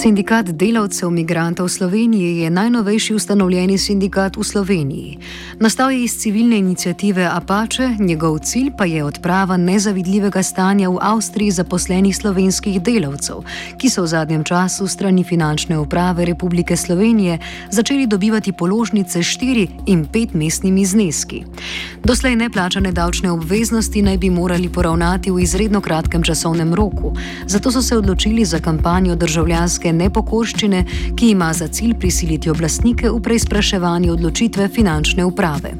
Sindikat delavcev migrantov v Sloveniji je najnovejši ustanovljeni sindikat v Sloveniji. Nastal je iz civilne inicijative Apache, njegov cilj pa je odprava nezavidljivega stanja v Avstriji zaposlenih slovenskih delavcev, ki so v zadnjem času strani finančne uprave Republike Slovenije začeli dobivati položnice 4 in 5 mestnimi zneski. Doslej neplačane davčne obveznosti naj bi morali poravnati v izredno kratkem časovnem roku, zato so se odločili za kampanjo državljanske nepokorščine, ki ima za cilj prisiliti oblastnike v preizpraševanje odločitve finančne uprave.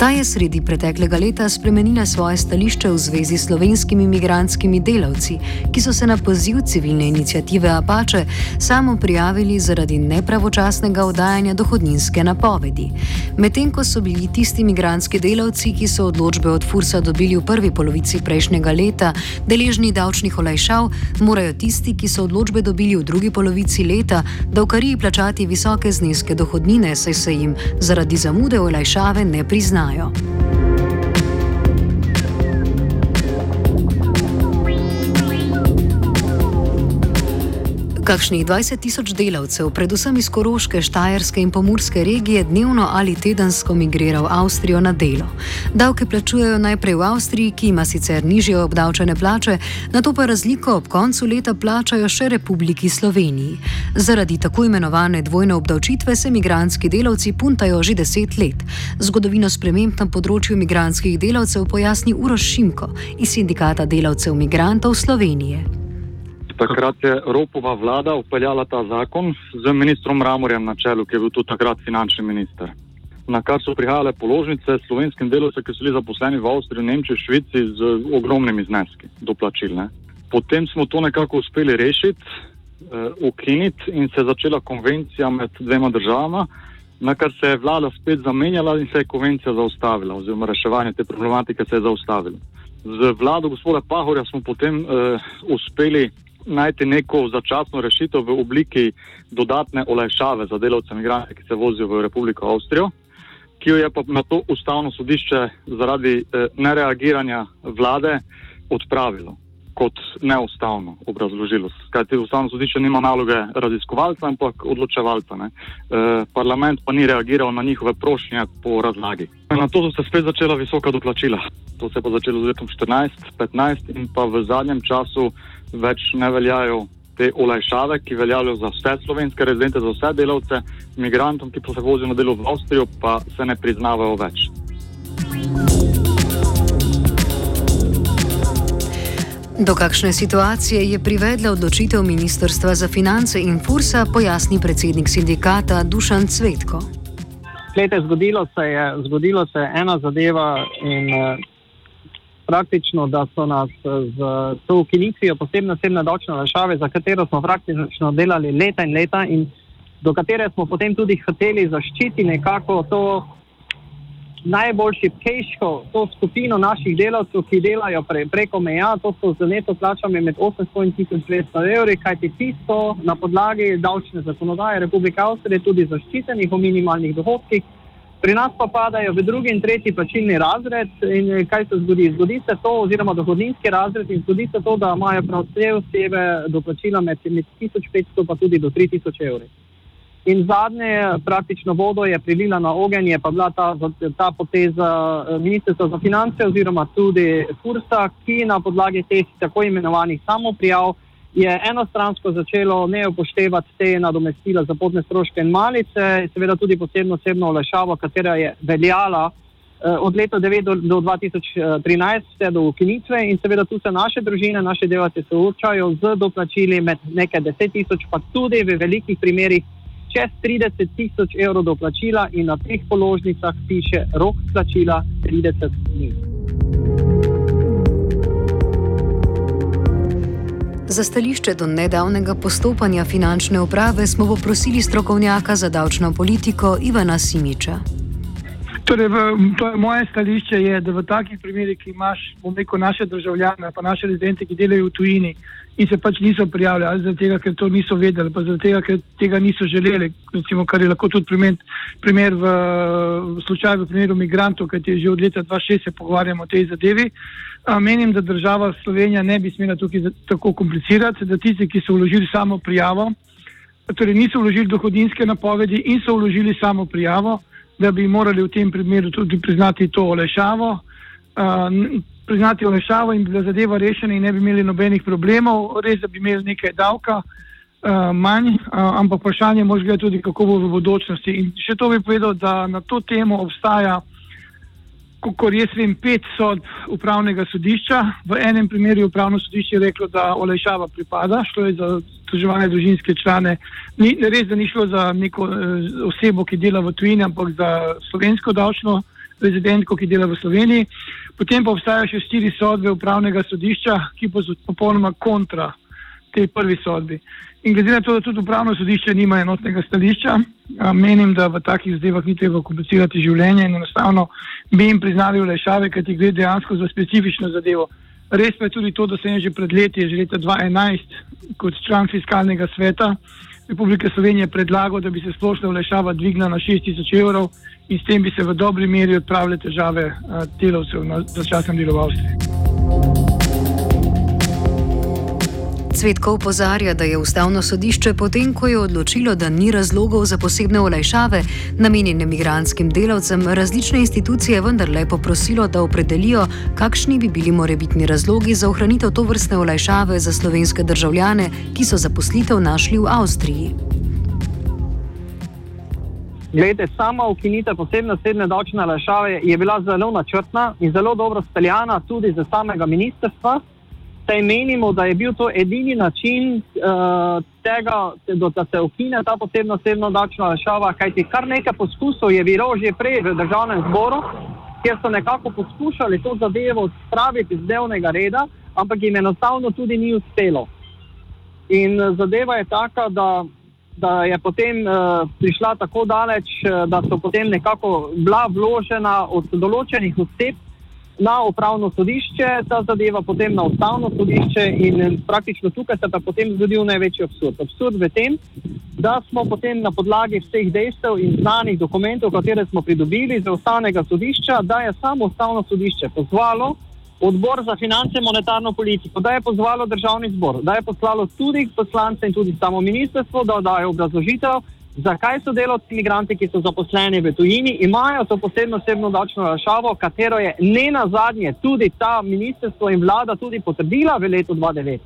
Ta je sredi preteklega leta spremenila svoje stališče v zvezi s slovenskimi imigranskimi delavci, ki so se na poziv civilne inicijative Apache samo prijavili zaradi nepravočasnega oddajanja dohodninske napovedi. Medtem ko so bili tisti imigranski delavci, ki so odločbe od Fursa dobili v prvi polovici prejšnjega leta, deležni davčnih olajšav, morajo tisti, ki so odločbe dobili v drugi polovici leta, davkariji plačati visoke zneske dohodnine, saj se jim zaradi zamude olajšave ne priznajo. Kakšnih 20 tisoč delavcev, predvsem iz Koroške, Štajerske in Pomorske regije, dnevno ali tedensko migrira v Avstrijo na delo. Davke plačujejo najprej v Avstriji, ki ima sicer nižje obdavčene plače, na to pa razliko ob koncu leta plačajo še Republiki Sloveniji. Zaradi tako imenovane dvojne obdavčitve se migranski delavci puntajo že deset let. Zgodovino sprememb na področju migranskih delavcev pojasni Uroš Šimko iz Sindikata delavcev migrantov Slovenije. Takrat je Ropova vlada upeljala ta zakon z ministrom Ramorjem na čelu, ki je bil tudi takrat finančni minister. Na kar so prihajale položnice slovenskim delovcem, ki so bili zaposleni v Avstriji, Nemčiji, Švici z ogromnimi zneski doplačilne. Potem smo to nekako uspeli rešiti, uh, ukiniti in se je začela konvencija med dvema državama, na kar se je vlada spet zamenjala in se je konvencija zaustavila, oziroma reševanje te problematike se je zaustavilo. Z vlado gospoda Pahorja smo potem uh, uspeli najti neko začasno rešitev v obliki dodatne olajšave za delavce imigrante, ki se vozijo v Republiko Avstrijo, ki jo je pa na to ustavno sodišče zaradi eh, nereagiranja vlade odpravilo kot neustavno obrazložilo. Skajti ustavno sodišče nima naloge raziskovalca, ampak odločevalca. E, parlament pa ni reagiral na njihove prošnje po razlagi. Na to so se spet začela visoka doplačila. To se je pa začelo z letom 14-15 in pa v zadnjem času več ne veljajo te olajšave, ki veljajo za vse slovenske rezidente, za vse delavce, imigrantom, ki pa se vozijo na delo v Avstrijo, pa se ne priznavajo več. Do kakšne situacije je privedla odločitev Ministrstva za finance in Fursa, pojasni predsednik sindikata Dušan Cvetko. Glede, zgodilo se je, zgodilo se je ena zadeva in eh, praktično, da so nas z to ukinitvijo posebne osebne davčne olajšave, za katero smo praktično delali leta in leta in do katere smo potem tudi hoteli zaščititi nekako to najbolj šipkejško, to skupino naših delavcev, ki delajo pre, preko meja, to so z neto plačami med 800 in 1200 evri, kajti tisto na podlagi davčne zakonodaje Republike Avstrije tudi zaščitenih o minimalnih dohodkih. Pri nas pa padajo v drugi in tretji plačilni razred in eh, kaj se zgodi? Zgodi se to, oziroma dohodninski razred in zgodi se to, da imajo prav vse osebe doplačila med 1500 pa tudi do 3000 evri. In zadnje, praktično vodo je prilila na ogenj, je pa bila ta, ta poteza ministrstva za finance oziroma tudi Fursa, ki na podlagi teh tako imenovanih samoprijav je enostransko začelo ne upoštevati te nadomestila za potne stroške in malice, seveda tudi posebno osebno olešavo, katera je veljala eh, od leta 9 do, do 2013 vse do ukinitve in seveda tu se naše družine, naše delavce soočajo z doplačili med nekaj deset tisoč, pa tudi v velikih primerih čez 30 tisoč evrov doplačila in na teh položnicah piše rok plačila 30 dni. Za stališče do nedavnega postopanja finančne uprave smo poprosili strokovnjaka za davčno politiko Ivana Simiča. Torej, v, moje stališče je, da v takih primerih, ki imaš, bom rekel, naše državljane, pa naše rezidente, ki delajo v tujini in se pač niso prijavili, ali zaradi tega, ker to niso vedeli, pa zaradi tega, ker tega niso želeli, recimo, kar je lahko tudi primer, primer v, v slučaju v primeru migrantov, kajti že od leta 2006 se pogovarjamo o tej zadevi. A, menim, da država Slovenija ne bi smela tukaj tako komplicirati, da tisti, ki so vložili samo prijavo, torej niso vložili dohodinske napovedi in so vložili samo prijavo, da bi morali v tem primeru tudi priznati to olešavo, uh, priznati olešavo in bi bila zadeva rešena in ne bi imeli nobenih problemov, res da bi imeli nekaj davka. Uh, manj, uh, ampak vprašanje je tudi, kako bo v bodočnosti. In še to bi povedal, da na to temo obstaja, kot jaz vem, pet sodb upravnega sodišča. V enem primeru je upravno sodišče reklo, da olajšava pripada, šlo je za združevanje družinske člane. Ni, res, da ni šlo za neko eh, osebo, ki dela v tujini, ampak za slovensko davčno rezidentko, ki dela v Sloveniji. Potem pa obstajajo še štiri sodbe upravnega sodišča, ki pa so popolnoma kontra tej prvi sodbi. In glede na to, da tudi upravno sodišče nima enotnega stališča, menim, da v takih zadevah ni treba komplicirati življenje in enostavno bi jim priznali olajšave, ker ti gre dejansko za specifično zadevo. Res pa je tudi to, da sem že pred leti, že leta 2011, kot član fiskalnega sveta Republike Slovenije predlagal, da bi se splošna olajšava dvignila na 6000 evrov in s tem bi se v dobri meri odpravile težave delavcev na začasnem delu Cvetko upozarja, da je ustavno sodišče potem, ko je odločilo, da ni razlogov za posebne olajšave namenjene migranskim delavcem, različne institucije vendarle poprosilo, da opredelijo, kakšni bi bili morebitni razlogi za ohranitev to vrstne olajšave za slovenske državljane, ki so zaposlitev našli v Avstriji. Glede, sama ukinitev posebne osebne davčne olajšave je bila zelo načrtna in zelo dobro speljana tudi za samega ministrstva saj menimo, da je bil to edini način uh, tega, da se ukine ta posebna osebna davčna olajšava, kajti kar nekaj poskusov je bilo že prej v državnem zboru, kjer so nekako poskušali to zadevo spraviti iz dnevnega reda, ampak jim enostavno tudi ni uspelo. In eh, zadeva je taka, da, da je potem uh, prišla tako daleč, da so potem nekako bila vložena od določenih oseb, na upravno sodišče, ta zadeva potem na ustavno sodišče in eh, praktično tukaj se pa potem zgodil največji absurd. Absurd v tem, da smo potem na podlagi vseh dejstev in znanih dokumentov, katere smo pridobili za ustavnega sodišča, da je samo ustavno sodišče pozvalo odbor za finance in monetarno politiko, da je pozvalo državni zbor, da je poslalo tudi poslance in tudi samo ministrstvo, da dajo obrazložitev, zakaj so delavci imigranti, ki so zaposleni v tujini, imajo to posebno osebno davčno rašavo, katero je ne na zadnje tudi ta ministrstvo in vlada tudi potrdila v letu 2009.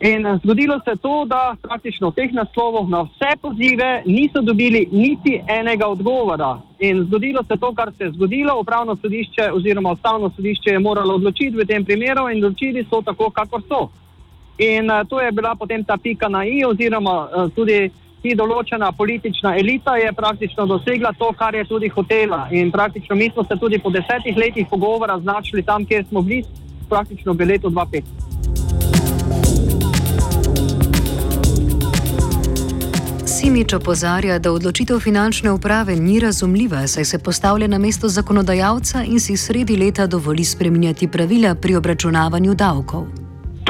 In eh, zgodilo se je to, da praktično teh naslovih na vse pozive niso dobili niti enega odgovora. In zgodilo se je to, kar se je zgodilo, upravno sodišče oziroma ustavno sodišče je moralo odločiti v tem primeru in odločili so tako, kakor so. In uh, to je bila potem ta pika na i oziroma uh, tudi ki določena politična elita je praktično dosegla to, kar je tudi hotela. In praktično mi smo se tudi po desetih letih pogovora znašli tam, kjer smo bili, praktično v letu 2005. Simič opozarja, da odločitev finančne uprave ni razumljiva, saj se postavlja na mesto zakonodajalca in si sredi leta dovoli spremenjati pravila pri obračunavanju davkov.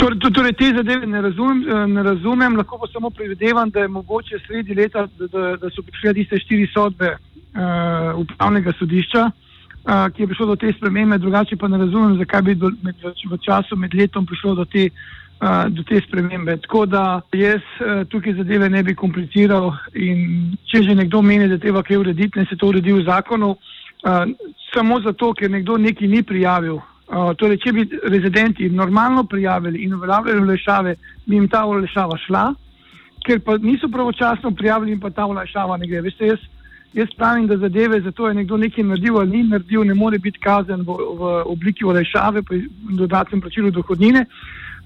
Torej, torej te zadeve ne razumem, eh, ne razumem, lahko pa samo predvidevam, da je mogoče sredi leta, da, da, da so prišle tiste štiri sodbe uh, upravnega sodišča, uh, ki je prišlo do te spremembe, drugače pa ne razumem, zakaj bi do, med, v času med letom prišlo do te uh, do te spremembe. Tako da jaz uh, tukaj zadeve ne bi kompliciral in če že nekdo meni, da treba kaj urediti, ne se to uredi v zakonu, uh, samo zato, ker nekdo nekaj ni prijavil. Torej, če bi rezidenti normalno prijavili in uveljavljali olajšave, bi jim ta olajšava šla, ker pa niso pravočasno prijavili pa ta olajšava ne gre. Veste, jaz, jaz pravim, da zadeve, zato je nekdo nekaj naredil ali ni naredil, ne more biti kazen v, v obliki olajšave, pri dodatnem plačilu dohodnine.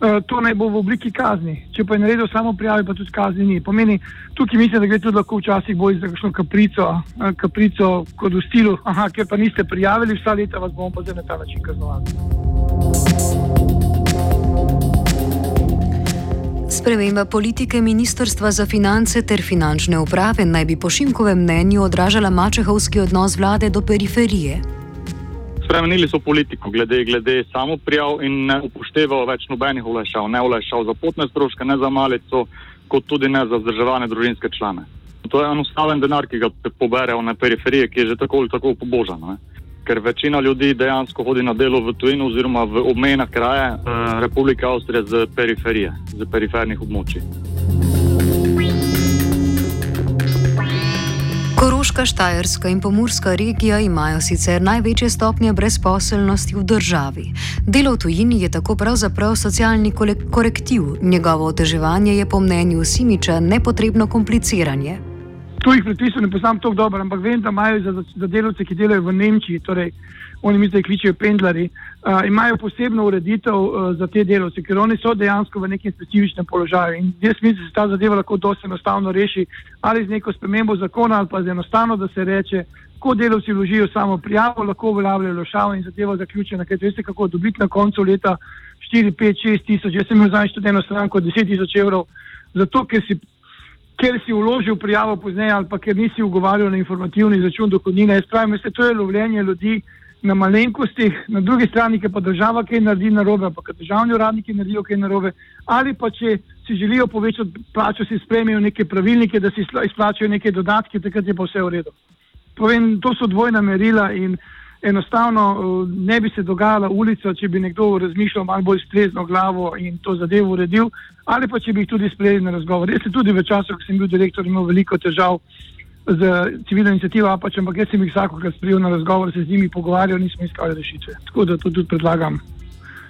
Uh, to naj bo v obliki kazni. Če pa je naredil samo prijave, pa tudi kazni ni. Pomeni, tukaj mislim, da gre tudi lahko včasih bolj za kakšno kaprico, uh, kaprico kot v stilu, aha, ker pa niste prijavili, vsa leta vas bomo pa zdaj na ta način kaznovali. Sprememba politike Ministrstva za finance ter finančne uprave naj bi po Šimkovem mnenju odražala mačehovski odnos vlade do periferije. Spremenili so politiko glede, glede samo prijav in ne upoštevajo več nobenih olajšav, ne olajšav za potne stroške, ne za malico, kot tudi ne za vzdrževane družinske člane. To je enostaven denar, ki ga poberejo na periferiji, ki je že tako ali tako pobožan. Ne? Ker večina ljudi dejansko hodi na delo v tujino oziroma v obmejna kraje eh, Republike Avstrije z periferije, z perifernih območij. Koroška, Štajerska in Pomurska regija imajo sicer največje stopnje brezposelnosti v državi. Delo v tujini je tako pravzaprav socialni korektiv, njegovo oteževanje je po mnenju Simiča nepotrebno kompliciranje. Tujih predpisov ne poznam tako dobro, ampak vem, da imajo za, za delovce, ki delajo v Nemčiji, torej oni mi zdaj kličijo pendlari, uh, imajo posebno ureditev uh, za te delovce, ker oni so dejansko v nekem specifičnem položaju. In jaz mislim, da se ta zadeva lahko dosti enostavno reši ali z neko spremembo zakona, ali pa z enostavno, da se reče, ko delovci vložijo samo prijavo, lahko uveljavljajo lošavo in zadeva zaključena. Ker veste, kako dobiti na koncu leta 4, 5, 6 tisoč. Jaz sem imel zadnjič tudi eno stranko 10 tisoč evrov, zato ker si. Ker si vložil prijavo pozneje, ali pa ker nisi ugovarjal na informativni račun dohodnine, jaz pravim, da to je lovljenje ljudi, na malenkostih, na drugi strani, ki pa država kaj naredi narobe, pa ker državni uradniki naredijo kaj narobe, ali pa če si želijo povečati plačo, si spremijo neke pravilnike, da si izplačajo neke dodatke, takrat je pa vse v redu. Povem, to so dvojna merila in enostavno uh, ne bi se dogajala ulica, če bi nekdo razmišljal malo bolj strezno glavo in to zadevo uredil, ali pa če bi jih tudi sprejeli na razgovor. Jaz sem tudi v času, ko sem bil direktor, imel veliko težav z civilno inicijativo, pač, ampak jaz sem jih vsakokrat sprijel na razgovor, se z njimi pogovarjal, nismo iskali rešitve. Tako da to tudi predlagam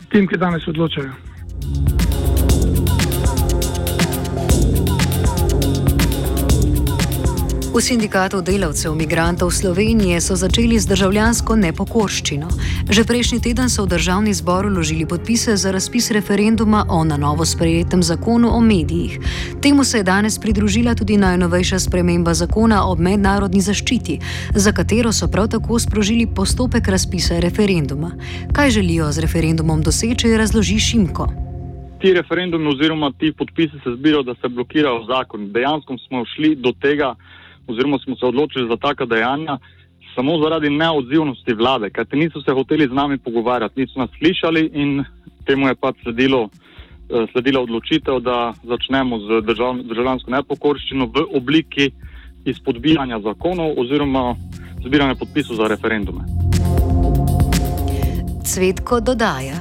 tem, ki danes odločajo. V sindikatu delavcev migrantov Slovenije so začeli z državljansko nepokorščino. Že prejšnji teden so v državni zbor uložili podpise za razpis referenduma o na novo sprejetem zakonu o medijih. Temu se je danes pridružila tudi najnovejša sprememba zakona o mednarodni zaščiti, za katero so prav tako sprožili postopek razpisa referenduma. Kaj želijo z referendumom doseči, razloži Šimko. Ti referendumi oziroma ti podpisi se zbirajo, da se blokirajo zakon. Dejansko smo šli do tega, oziroma smo se odločili za taka dejanja samo zaradi neodzivnosti vlade, ker te niso se hoteli z nami pogovarjati, niso nas slišali in temu je pač sledilo, eh, sledila odločitev, da začnemo z držav, državljansko nepokorščino v obliki izpodbijanja zakonov oziroma zbiranja podpisov za referendume. Cvetko dodaja.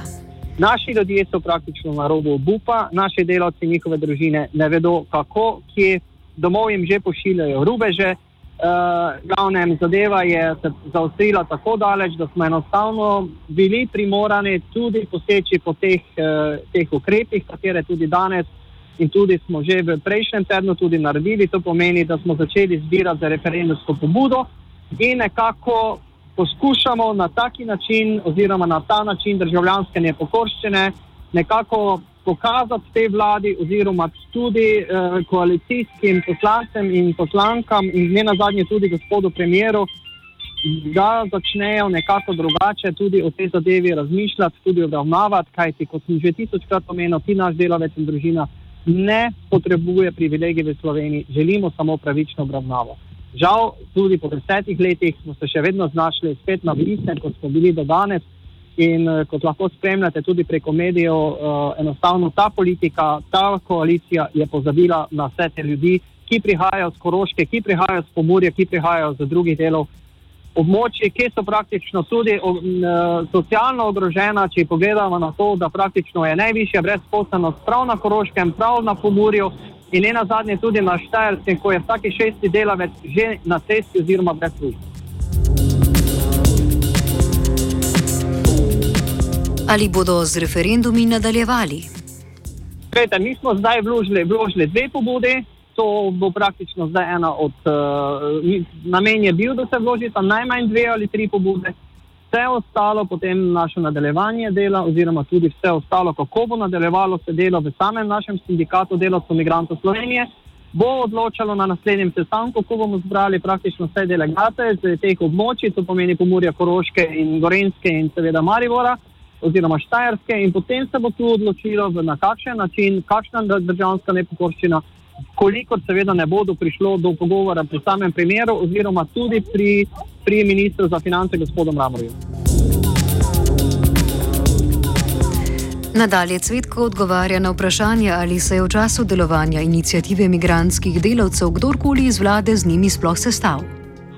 Naši ljudje so praktično na robu obupa, naši delavci, njihove družine ne vedo, kako, kje domov jim že pošiljajo rubeže. Uh, glavnem zadeva je se zaostrila tako daleč, da smo enostavno bili primorani tudi poseči po teh, uh, teh ukrepih, katere tudi danes in tudi smo že v prejšnjem tednu tudi naredili. To pomeni, da smo začeli zbirati za referendumsko pobudo in nekako poskušamo na taki način oziroma na ta način državljanske nepokorščine nekako pokazati tej vladi oziroma tudi eh, koalicijskim poslancem in poslankam in ne nazadnje tudi gospodu premjeru, da začnejo nekako drugače tudi o tej zadevi razmišljati, tudi obravnavati, kajti kot sem že tisočkrat omenil, ti naš delavec in družina ne potrebuje privilegij v Sloveniji, želimo samo pravično obravnavo. Žal, tudi po desetih letih smo se še vedno znašli spet na istem, kot smo bili do danes. In uh, kot lahko spremljate tudi preko medijev, uh, enostavno ta politika, ta koalicija je pozabila na vse te ljudi, ki prihajajo z Koroške, ki prihajajo z Pomorja, ki prihajajo z drugih delov območij, ki so praktično tudi eh, socialno ogrožena, če pogledamo na to, da praktično je najvišja brezposelnost prav na Koroškem, prav na Pomurju in ne na zadnje tudi na Štajerskem, ko je vsaki šesti delavec že na cesti oziroma brez službe. Ali bodo z referendumi nadaljevali? Glejte, mi smo zdaj vložili, vložili dve pobudi. To bo praktično zdaj ena od uh, namen je bil, da se vložita najmanj dve ali tri pobude. Vse ostalo, potem naše nadaljevanje dela, oziroma tudi vse ostalo, kako bo nadaljevalo se delo v samem našem sindikatu delavcev migrantov Slovenije, bo odločalo na naslednjem sestanku, ko bomo zbrali praktično vse delegate z teh območij, to pomeni Pomorja, Koroške in Gorenske in seveda Marivora oziroma Štajerske in potem se bo tu odločilo na kakšen način, kakšna državska nepokorščina, kolikor seveda ne bodo prišlo do pogovora pri samem primeru oziroma tudi pri, pri ministru za finance gospodom Ramorju. Nadalje Cvetko odgovarja na vprašanje, ali se je v času delovanja inicijative migranskih delavcev kdorkoli iz vlade z njimi sploh sestal.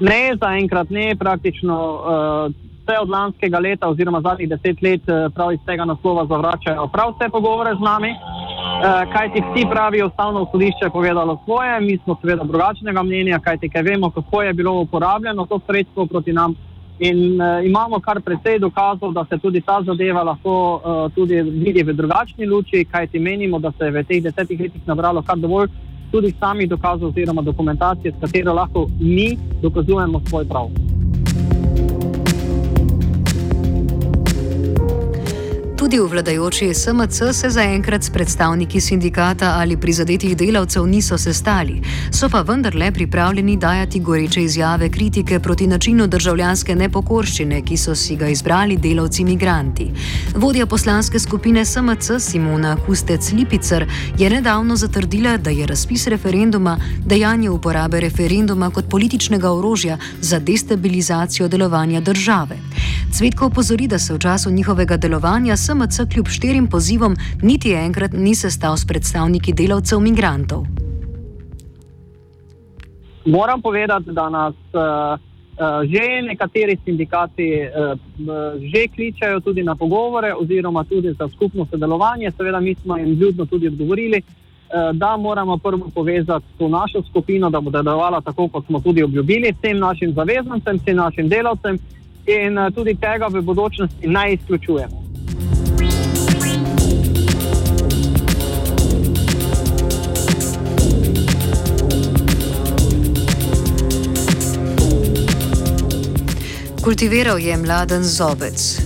Ne, zaenkrat ne, praktično uh, vse od lanskega leta oziroma zadnjih deset let uh, prav iz tega naslova zavračajo prav vse pogovore z nami. Uh, kaj ti vsi pravijo, ustavno sodišče je povedalo svoje, mi smo seveda drugačnega mnenja, kaj ti kaj vemo, kako je bilo uporabljeno to sredstvo proti nam. In uh, imamo kar precej dokazov, da se tudi ta zadeva lahko uh, tudi vidi v drugačni luči, kaj ti menimo, da se je v teh desetih letih nabralo kar dovolj tudi samih dokazov oziroma dokumentacije, s katero lahko mi dokazujemo svoj prav. Tudi v vladajoči SMC se zaenkrat s predstavniki sindikata ali prizadetih delavcev niso sestali, so pa vendarle pripravljeni dajati goreče izjave kritike proti načinu državljanske nepokorščine, ki so si ga izbrali delavci migranti. Vodja poslanske skupine SMC Simona Kustec Lipicer je nedavno zatrdila, da je razpis referenduma dejanje uporabe referenduma kot političnega orožja za destabilizacijo delovanja države. Cvetko opozori, da se v času njihovega delovanja SMC kljub štirim pozivom niti enkrat ni sestal s predstavniki delavcev migrantov. Moram povedati, da nas uh, uh, že nekateri sindikati uh, že kličajo tudi na pogovore oziroma tudi za skupno sodelovanje. Seveda mi smo jim ljudno tudi odgovorili, uh, da moramo prvo povezati to našo skupino, da bo delovala tako, kot smo tudi obljubili vsem našim zavezancem, vsem našim delavcem in uh, tudi tega v bodočnosti naj izključujemo. Kultiviral je mladen zobec.